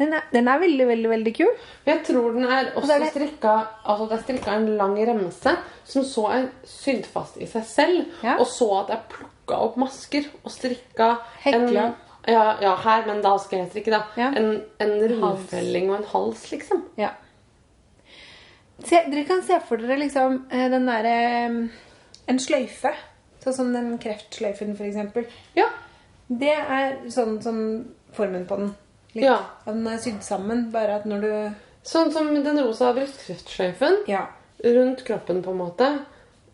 Den er, den er veldig, veldig, veldig kul. Jeg tror den er også så er det- strikka Altså det er strikka en lang remse som så er sydd fast i seg selv, Ja. og så at jeg plukka opp masker og strikka Hekla. en ja, ja, her, men da skal jeg strikke, da. Ja. En, en rundfelling og en hals, liksom. Ja. Se, dere kan se for dere liksom eh, den derre En sløyfe. Sånn som den kreftsløyfen, eksempel. Ja. Det er sånn som formen på den. Litt. Ja. At den er sydd sammen, bare at når du Sånn som den rosa brystkreftsløyfen Ja. rundt kroppen, på en måte.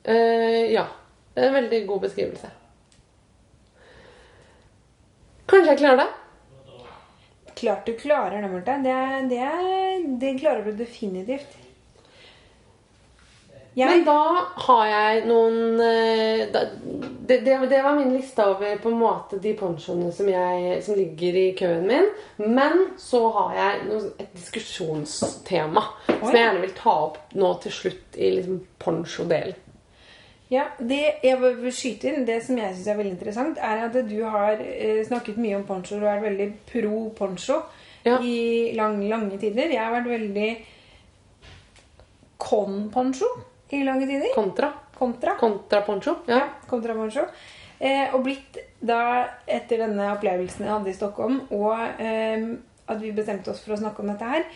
Eh, ja. Det er en veldig god beskrivelse. Kanskje jeg klarer det? Klart du klarer det, Marte. Det, det, det klarer du definitivt. Jeg, Men da har jeg noen eh, da, det, det, det var min liste over på en måte de ponchoene som, jeg, som ligger i køen min. Men så har jeg noe, et diskusjonstema som jeg gjerne vil ta opp nå til slutt i liksom ponchodelen. ja, det jeg vil skyte inn, det som jeg syns er veldig interessant, er at du har eh, snakket mye om poncho. Du er veldig pro poncho Ja. i lang, lange tider. Jeg har vært veldig con poncho i lange tider. Kontra. Kontra. Kontra poncho. Ja. kontra poncho. Eh, og blitt da, etter denne opplevelsen jeg hadde i Stockholm, og eh, at vi bestemte oss for å snakke om dette her,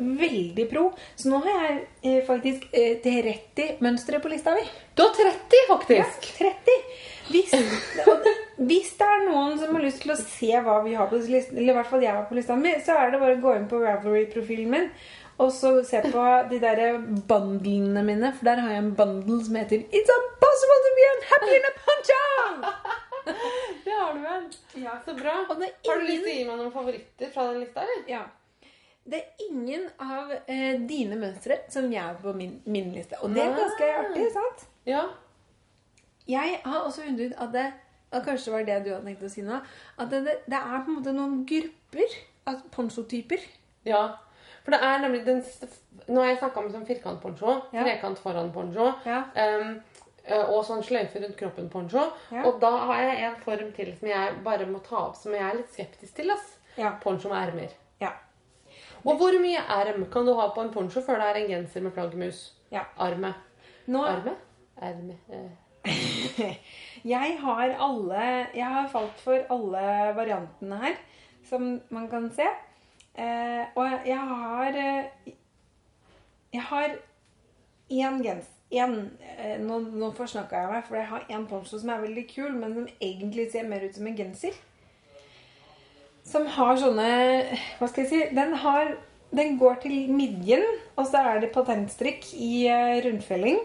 veldig pro. Så nå har jeg eh, faktisk eh, 30 mønstre på lista mi. Du har 30, faktisk. Ja, 30! Hvis, hvis det er noen som har lyst til å se hva vi har på listen, eller i hvert fall jeg har på lista mi, så er det bare å gå inn på Ravelry-profilen min og så se på de der bundlene mine. For der har jeg en bundle som heter It's impossible to be unhappy in a poncho! (laughs) Det har du vel. Ja. Så bra. Er Har du lyst til å gi meg noen favoritter fra den lista? eller? Ja. Det er ingen av eh, dine mønstre som jeg har på min, min liste. Og det er ganske artig, sant? Ja. Jeg har også undret at det og Kanskje det var det du hadde tenkt å si nå. At det, det, det er på en måte noen grupper av ponchotyper. ja. For det er nemlig den Nå har jeg snakka om sånn firkantponcho, Ja. trekant foran poncho. Ja. eh, og sånn sløyfe rundt kroppen poncho. Ja. Og da har jeg en form til som jeg bare må ta opp, som jeg er litt skeptisk til. ass. Ja. Poncho med ermer. Ja. Og hvor mye erm kan du ha på en poncho før det er en genser med flaggermus? Ja. Arme. Nå, Arme? Erme. Eh. (laughs) jeg har alle Jeg har falt for alle variantene her som man kan se. Eh, og jeg har eh, Jeg har én gens... En, eh, nå, nå forsnakka jeg meg, for jeg har en poncho som er veldig kul, men som egentlig ser mer ut som en genser. Som har sånne Hva skal jeg si? Den har Den går til midjen, og så er det patentstrikk i eh, rundfelling.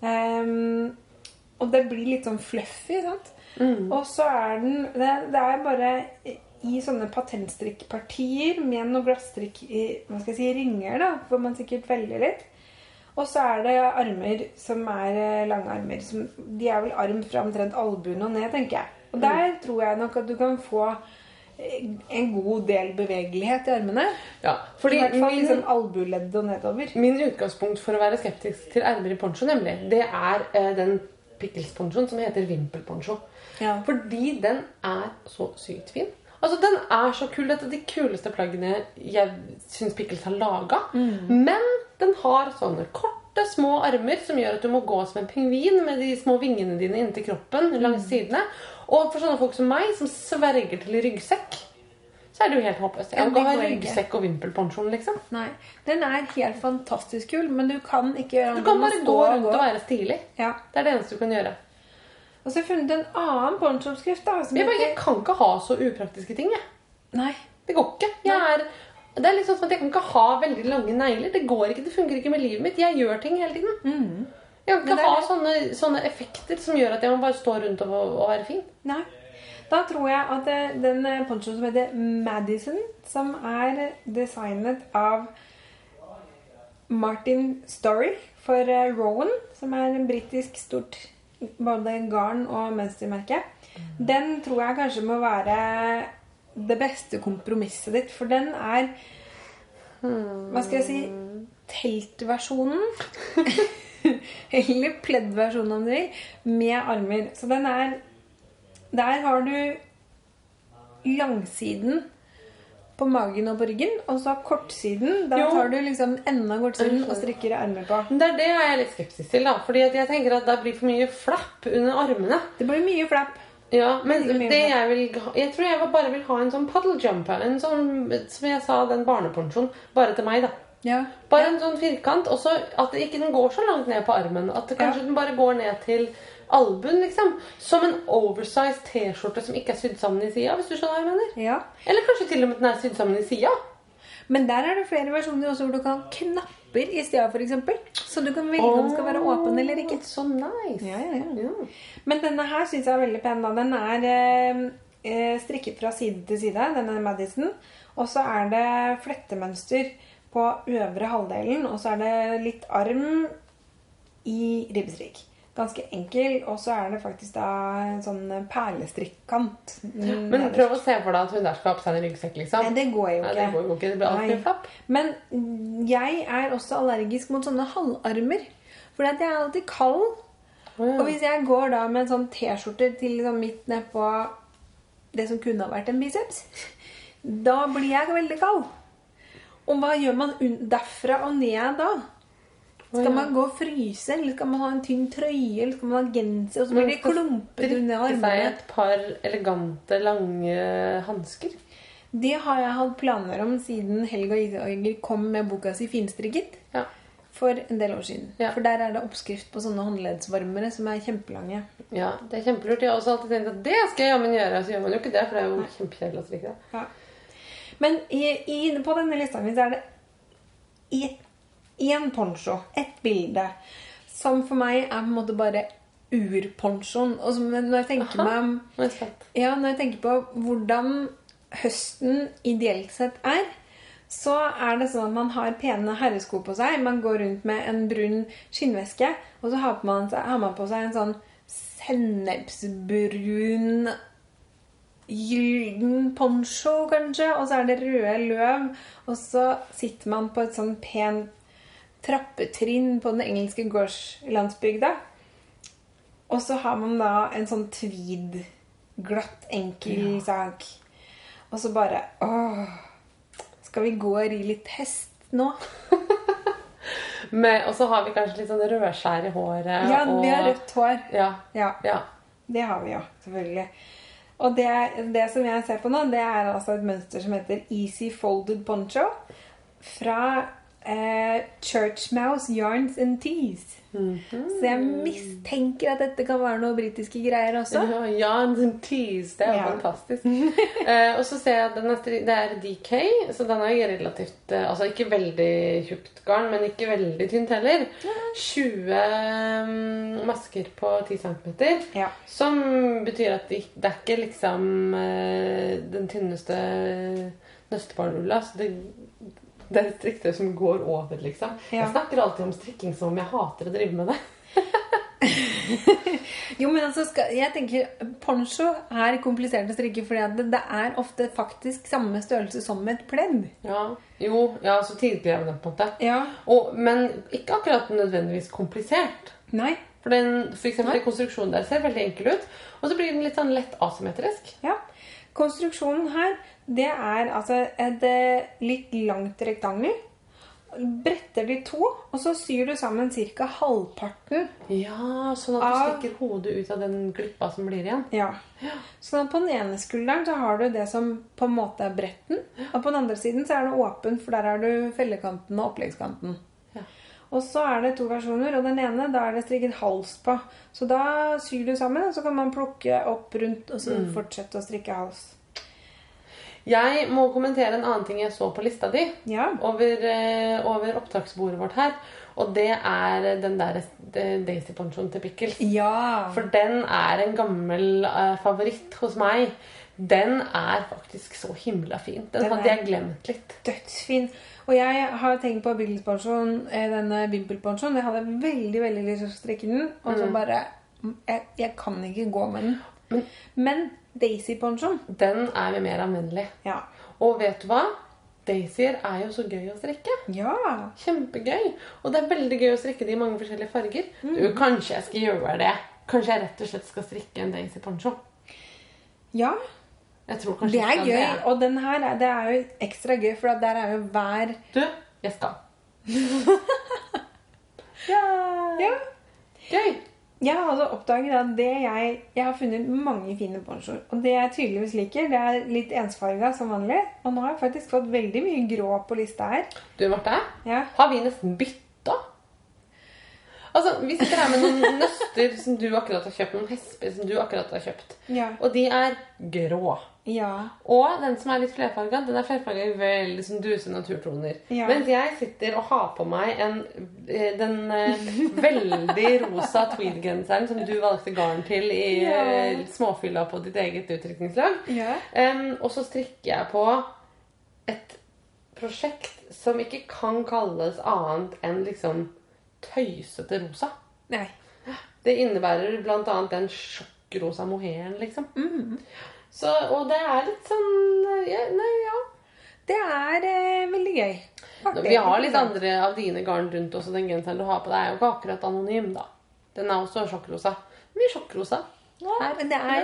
Ehm, og det blir litt sånn fluffy, sant? Og så er den det, det er bare i sånne patentstrikkpartier med noen glasstrikk i hva skal jeg si, ringer, da, hvor man sikkert velger litt. Og så er det armer som er eh, lange armer. Som, de er vel arm fra omtrent albuen og ned, tenker jeg. Og der tror jeg nok at du kan få eh, en god del bevegelighet i armene. Ja, I hvert fall liksom albueledd og nedover. min utgangspunkt for å være skeptisk til ermer i poncho, nemlig, det er eh, den pickles-ponchoen som heter vimpelpensjon. Ja. Fordi den er så sykt fin. Altså, Den er så kul. Dette er de kuleste plaggene jeg syns Pickles har laga. Men den har sånne korte, små armer som gjør at du må gå som en pingvin med de små vingene dine inntil kroppen langs sidene. Og for sånne folk som meg, som sverger til ryggsekk, så er det jo helt håpløst. Jeg kan ikke ha ryggsekk og vimpelpensjon, liksom. Nei, Den er helt fantastisk kul, men du kan ikke gjøre Du kan bare gå rundt og være stilig. Ja. Det er det eneste du kan gjøre. Og så har jeg funnet en annen ponchooppskrift. da, som Jeg, bare, jeg kan ikke ha så upraktiske ting. jeg. Nei. Det går ikke. Jeg er, det er litt sånn at jeg kan ikke ha veldig lange negler. Det går ikke, det funker ikke med livet mitt. Jeg gjør ting hele tiden. Jeg kan Mm. Ikke ha sånne, sånne effekter som gjør at jeg må bare stå rundt og, og være fin. Nei. Da tror jeg at det, den eh, ponchoen som heter Madison, som er designet av Martin Story for eh, Rowan, som er en britisk stort både garn- og mønstermerke, den tror jeg kanskje må være det beste kompromisset ditt. For den er Hva skal jeg si Teltversjonen. (laughs) Eller pleddversjonen, om du vil, med armer. Så den er Der har du langsiden på magen og på ryggen, og så kortsiden. Da tar du liksom enden av kortsiden og strikker armer på. Det er det jeg er litt skeptisk til. da Fordi jeg tenker at det blir for mye flapp under armene. Det blir mye flapp. Ja, men det jeg vil ha Jeg tror jeg bare vil ha en sånn paddle jumper. En sånn, som jeg sa, den barnepensjonen. Bare til meg, da. Ja. Bare en sånn firkant. Og så at den ikke den går så langt ned på armen. At kanskje Ja. den bare går ned til albuen, liksom. Som en oversized T-skjorte som ikke er sydd sammen i sida, hvis du skjønner hva jeg mener. Ja. Eller kanskje til og med den er sydd sammen i sida. Men der er det flere versjoner også hvor du kan ha knapper i stedet, f.eks. Så du kan velge om den skal være åpen eller ikke. Så nice. Ja, ja. Men denne her syns jeg er veldig pen. da. Den er eh, eh, strikket fra side til side, denne Madison. Og så er det flettemønster på øvre halvdelen, og så er det litt arm i ribbestrikk. Ganske enkel, og så er det faktisk da en sånn perlestrikkant. mm, Men prøv å se for deg at hun der skal ha på seg en ryggsekk, liksom. Nei, det går jo ikke. Nei, det går jo ikke. Det blir alltid flapp. Men jeg er også allergisk mot sånne halvarmer. For jeg er alltid kald. Ja. Og hvis jeg går da med en sånn T-skjorte til liksom midt nedpå det som kunne ha vært en biceps, da blir jeg veldig kald. Og hva gjør man derfra og ned da? Skal man gå og fryse, eller skal man ha en tynn trøye, eller skal man ha genser, og så blir det klumpete under Strikke seg armene? et par elegante, lange hansker. Det har jeg hatt planer om siden Helga Isager kom med boka si 'Finstrikket' Ja. for en del år siden. Ja. For der er det oppskrift på sånne håndleddsvarmere som er kjempelange. ja, det er kjempelurt. Jeg har også alltid tenkt at det skal jeg jammen gjøre. Så gjør man jo ikke det, for det er jo kjempekjedelig å strikke. Ja. Men i, i, på denne lista mi så er det én poncho, ett bilde, som for meg er på en måte bare urponchoen. Og som når jeg tenker Aha. meg. Ja, når jeg tenker på hvordan høsten ideelt sett er, så er det sånn at man har pene herresko på seg. Man går rundt med en brun skinnveske, og så har man, har man på seg en sånn sennepsbrun gylden poncho, kanskje. Og så er det røde løv. Og så sitter man på et sånn pent trappetrinn på den engelske gårdslandsbygda. Og så har man da en sånn tweed, glatt, enkel sak. Og så bare Åh, skal vi gå og ri litt hest nå? (laughs) Men- Og så har vi kanskje litt sånn rødskjær i håret. Ja, og... vi har rødt hår. Ja. Ja, ja. det har vi jo, selvfølgelig. Og det, det som jeg ser på nå, det er altså et mønster som heter Easy Folded Poncho. Fra eh, Church Mouse Yarns and Tees. Så jeg mistenker at dette kan være noe britiske greier også. Ja, yarns and Teas. Det er jo Ja. fantastisk. (laughs) eh, og så ser jeg at den er, det er DK, så den er jo relativt eh, Altså ikke veldig tjukt garn, men ikke veldig tynt heller. 20 mm, masker på 10 cm. Ja. Som betyr at det, det er ikke liksom eh, den tynneste nøstebarnulla. Så det, det er et strikketøy som går over, liksom. Ja. Jeg snakker alltid om strikking som om jeg hater å drive med det. (laughs) Jo, men altså, skal, jeg tenker Poncho er komplisert å strikke fordi det, det er ofte faktisk samme størrelse som et pledd. Ja, jo, ja, så tidkrevende på en måte. Ja. Og, men ikke akkurat nødvendigvis komplisert. Nei. For, den, for eksempel Nei. konstruksjonen der ser veldig enkel ut. Og så blir den litt sånn lett asymmetrisk. Ja. Konstruksjonen her, det er altså et eh, litt langt rektangel. Bretter de to, og så syr du sammen ca. halvparten. Ja, sånn at du Av- stikker hodet ut av den glippa som blir igjen. Ja. Sånn at på den ene skulderen så har du det som på en måte er bretten. Og på den andre siden så er det åpent, for der har du fellekanten og oppleggskanten. Og så er det to versjoner, og den ene da er det strikket hals på. Så da syr du sammen, og så kan man plukke opp rundt og så fortsette å strikke hals. Jeg må kommentere en annen ting jeg så på lista di. Ja. Over, eh, over opptaksbordet vårt her. Og det er den der eh, Daisy Ponchoen til Pickles. Ja. For den er en gammel eh, favoritt hos meg. Den er faktisk så himla fin. Den, Den hadde jeg glemt litt. dødsfin. Og jeg har tenkt på Billys-pensjon, eh, denne Wimpel-pensjonen. Jeg hadde veldig veldig lyst til å strikke den, og så bare jeg, jeg kan ikke gå med den. Men- Men Daisy-pensjon Den er mer anvendelig. Ja. Og vet du hva? Daisyer er jo så gøy å strikke. Ja. Kjempegøy. Og det er veldig gøy å strikke de i mange forskjellige farger. Du, Kanskje jeg skal gjøre det. Kanskje jeg rett og slett skal strikke en Daisy poncho. ja. Jeg tror kanskje Det er gøy. Og den her er- det er jo ekstra gøy, for der er jo hver Du, jeg skal. (laughs) Ja. Gøy. Jeg har altså oppdaget at det jeg Jeg har funnet mange fine ponchoer. Og det jeg tydeligvis liker, det er litt ensfarga som vanlig. Og nå har jeg faktisk fått veldig mye grå på lista her. Du, Marte. Ja. Har vi nesten bytta? Altså, Vi sitter her med noen nøster som du akkurat har kjøpt, noen hesper som du akkurat har kjøpt. Ja. Og de er grå. Ja. Og den som er litt flerfarga, den er flerfarga i veldig sånn duse naturtoner. Ja. Mens jeg sitter og har på meg en, eh, den eh, veldig rosa tweed-genseren som du valgte garn til i Ja. eh, småfylla på ditt eget utdrikningslag. Ja. Em, og så strikker jeg på et prosjekt som ikke kan kalles annet enn liksom tøysete rosa. Nei. Det innebærer bl.a. den sjokkrosa mohairen, liksom. Mm. Så, og det er litt sånn ja, Nei, ja. Det er eh, veldig gøy. Artig. Vi har litt andre av dine garn rundt også. Den genseren du har på deg, er jo ikke akkurat anonym, da. Den er også sjokkrosa. Mye sjokkrosa. Ja, men det er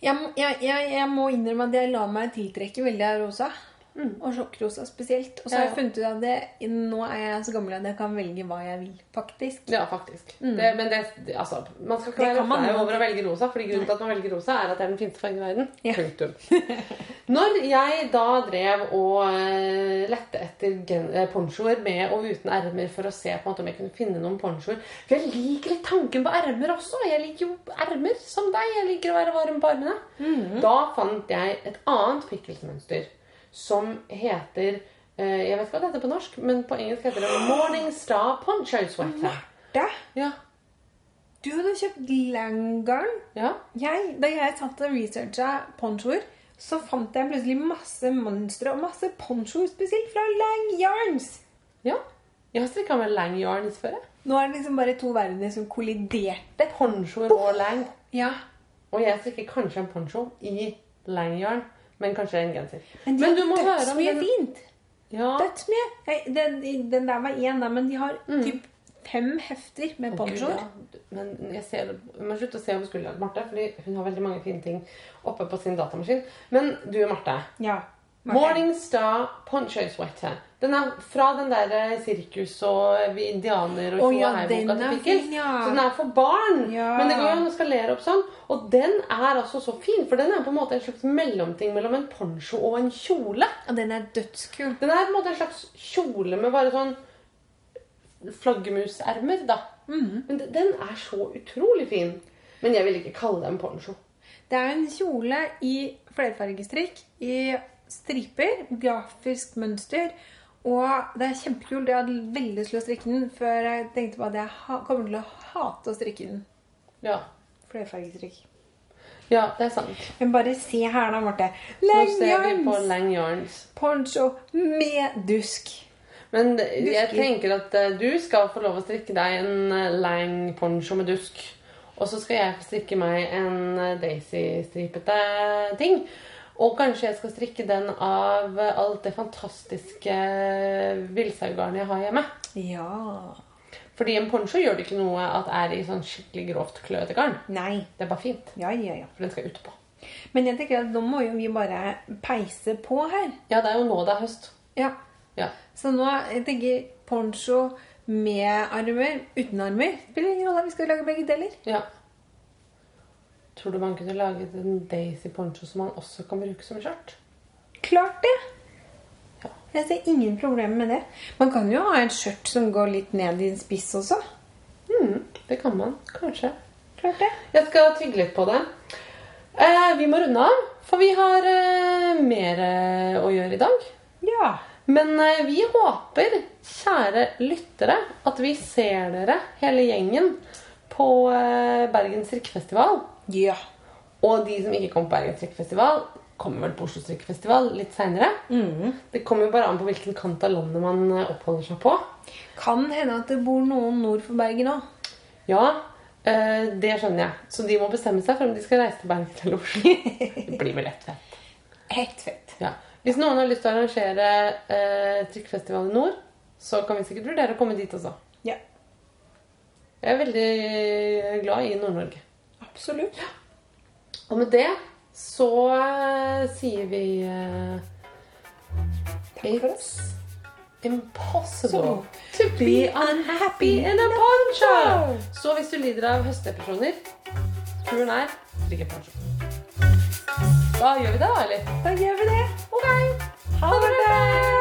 jeg, jeg, jeg, jeg må innrømme at jeg lar meg tiltrekke veldig av rosa. Og sjokkrosa spesielt. Og så har jeg funnet ut at det, nå er jeg så gammel at jeg kan velge hva jeg vil. faktisk. Ja, faktisk. Det, men det, altså, man skal ikke være flau over å velge rosa, fordi grunnen til at man velger rosa, er at det er den fineste fargen i verden. Ja. Punktum. (laughs) Når jeg da drev og eh, lette etter eh, ponchoer med og uten ermer for å se på om jeg kunne finne noen ponchoer For jeg liker litt tanken på ermer også. Jeg liker jo ermer som deg. Jeg liker å være varm på armene. Da fant jeg et annet pikkelsmønster som heter eh, Jeg vet ikke hva det heter på norsk, men på engelsk heter det Morning Star Poncho Sweater. Marte! Ja. du hadde kjøpt langgarn. ja. Jeg, da jeg satt og researcha ponchoer, så fant jeg plutselig masse mønstre og masse ponchoer, spesielt fra Lang Yarns. Ja. Jeg har strikka med lang yarns før. jeg. Nå er det liksom bare to verdener som kolliderte. Ponchoer og lang. Ja, Og jeg strikker kanskje en poncho i lang yarn, men kanskje en genser. Men de Men du må høre om den- fint. Ja. Dødsmye. Den, den der var én, men de har typ fem hefter med ponchoer. ja. Men jeg ser, jeg må slutte å se over skulderen til Marte, for hun har veldig mange fine ting oppe på sin datamaskin. Men du, Marte. Ja. Marte. Morning Star Poncho Sweater. Den er fra den der eh, sirkus og vi indianer og oh, ja, er til Pickles. ja. Så den er for barn. Ja. Men det går jo an å skalere opp sånn. Og den er altså så fin, for den er på en måte en slags mellomting mellom en poncho og en kjole. Og den er dødskul. Den er på en måte en slags kjole med bare sånn flaggermusermer, da. Mm. Men den er så utrolig fin. Men jeg vil ikke kalle det en poncho. Det er en kjole i flerfargestrikk, i striper, grafisk mønster. Og det er kjempekult. Jeg hadde veldig lyst til å strikke den før jeg tenkte på at jeg kommer til å hate å strikke den. Ja. Flerfargestrikk. ja, det er sant. Men bare se her da, Marte. Nå ser vi på Langarms Lang Yarns. poncho med dusk. Men jeg tenker at eh, du skal få lov å strikke deg en eh, lang poncho med dusk. Og så skal jeg få strikke meg en eh, Daisy-stripete ting. Og kanskje jeg skal strikke den av alt det fantastiske villsaugarnet jeg har hjemme. Ja. Fordi en poncho gjør det ikke noe at er i sånn skikkelig grovt kløete garn. Nei. Det er bare fint, Ja, ja, ja. for den skal utpå. Men jeg tenker at nå må jo vi bare peise på her. Ja, det er jo nå det er høst. Ja. Ja. Så nå jeg tenker poncho med armer, uten armer. Spiller ingen rolle, vi skal lage begge deler. ja. Tror du man kunne laget en Daisy poncho som man også kan bruke som skjørt? Klart det. Ja. Jeg ser ingen problemer med det. Man kan jo ha et skjørt som går litt ned i en spiss også. Mm, det kan man. Kanskje. Klart det. Jeg skal tygge litt på det. Eh, vi må runde av, for vi har eh, mer eh, å gjøre i dag. Ja. Men eh, vi håper, kjære lyttere, at vi ser dere, hele gjengen, på eh, Bergen strikkefestival. Ja. Og de som ikke kommer på Bergen strikkefestival, kommer vel på Oslo strikkefestival litt seinere. Det kommer jo bare an på hvilken kant av landet man eh, oppholder seg på. Kan hende at det bor noen nord for Bergen òg. Ja, eh, det skjønner jeg. Så de må bestemme seg for om de skal reise til Bergen (laughs) eller Oslo. Det blir vel lett fett. Helt fett. Ja. Hvis noen har lyst til å arrangere eh, strikkefestival i nord, så kan vi sikkert vurdere å komme dit også. Ja. Jeg er veldig glad i Nord-Norge. Absolutt. Og med det så eh, sier vi eh, Takk for oss. Impossible to be unhappy in a poncho! Så hvis du lider av høstdepresjoner, turen er drikk en poncho. Da gjør vi det, da, eller? Da gjør vi det. Ok. Ha det!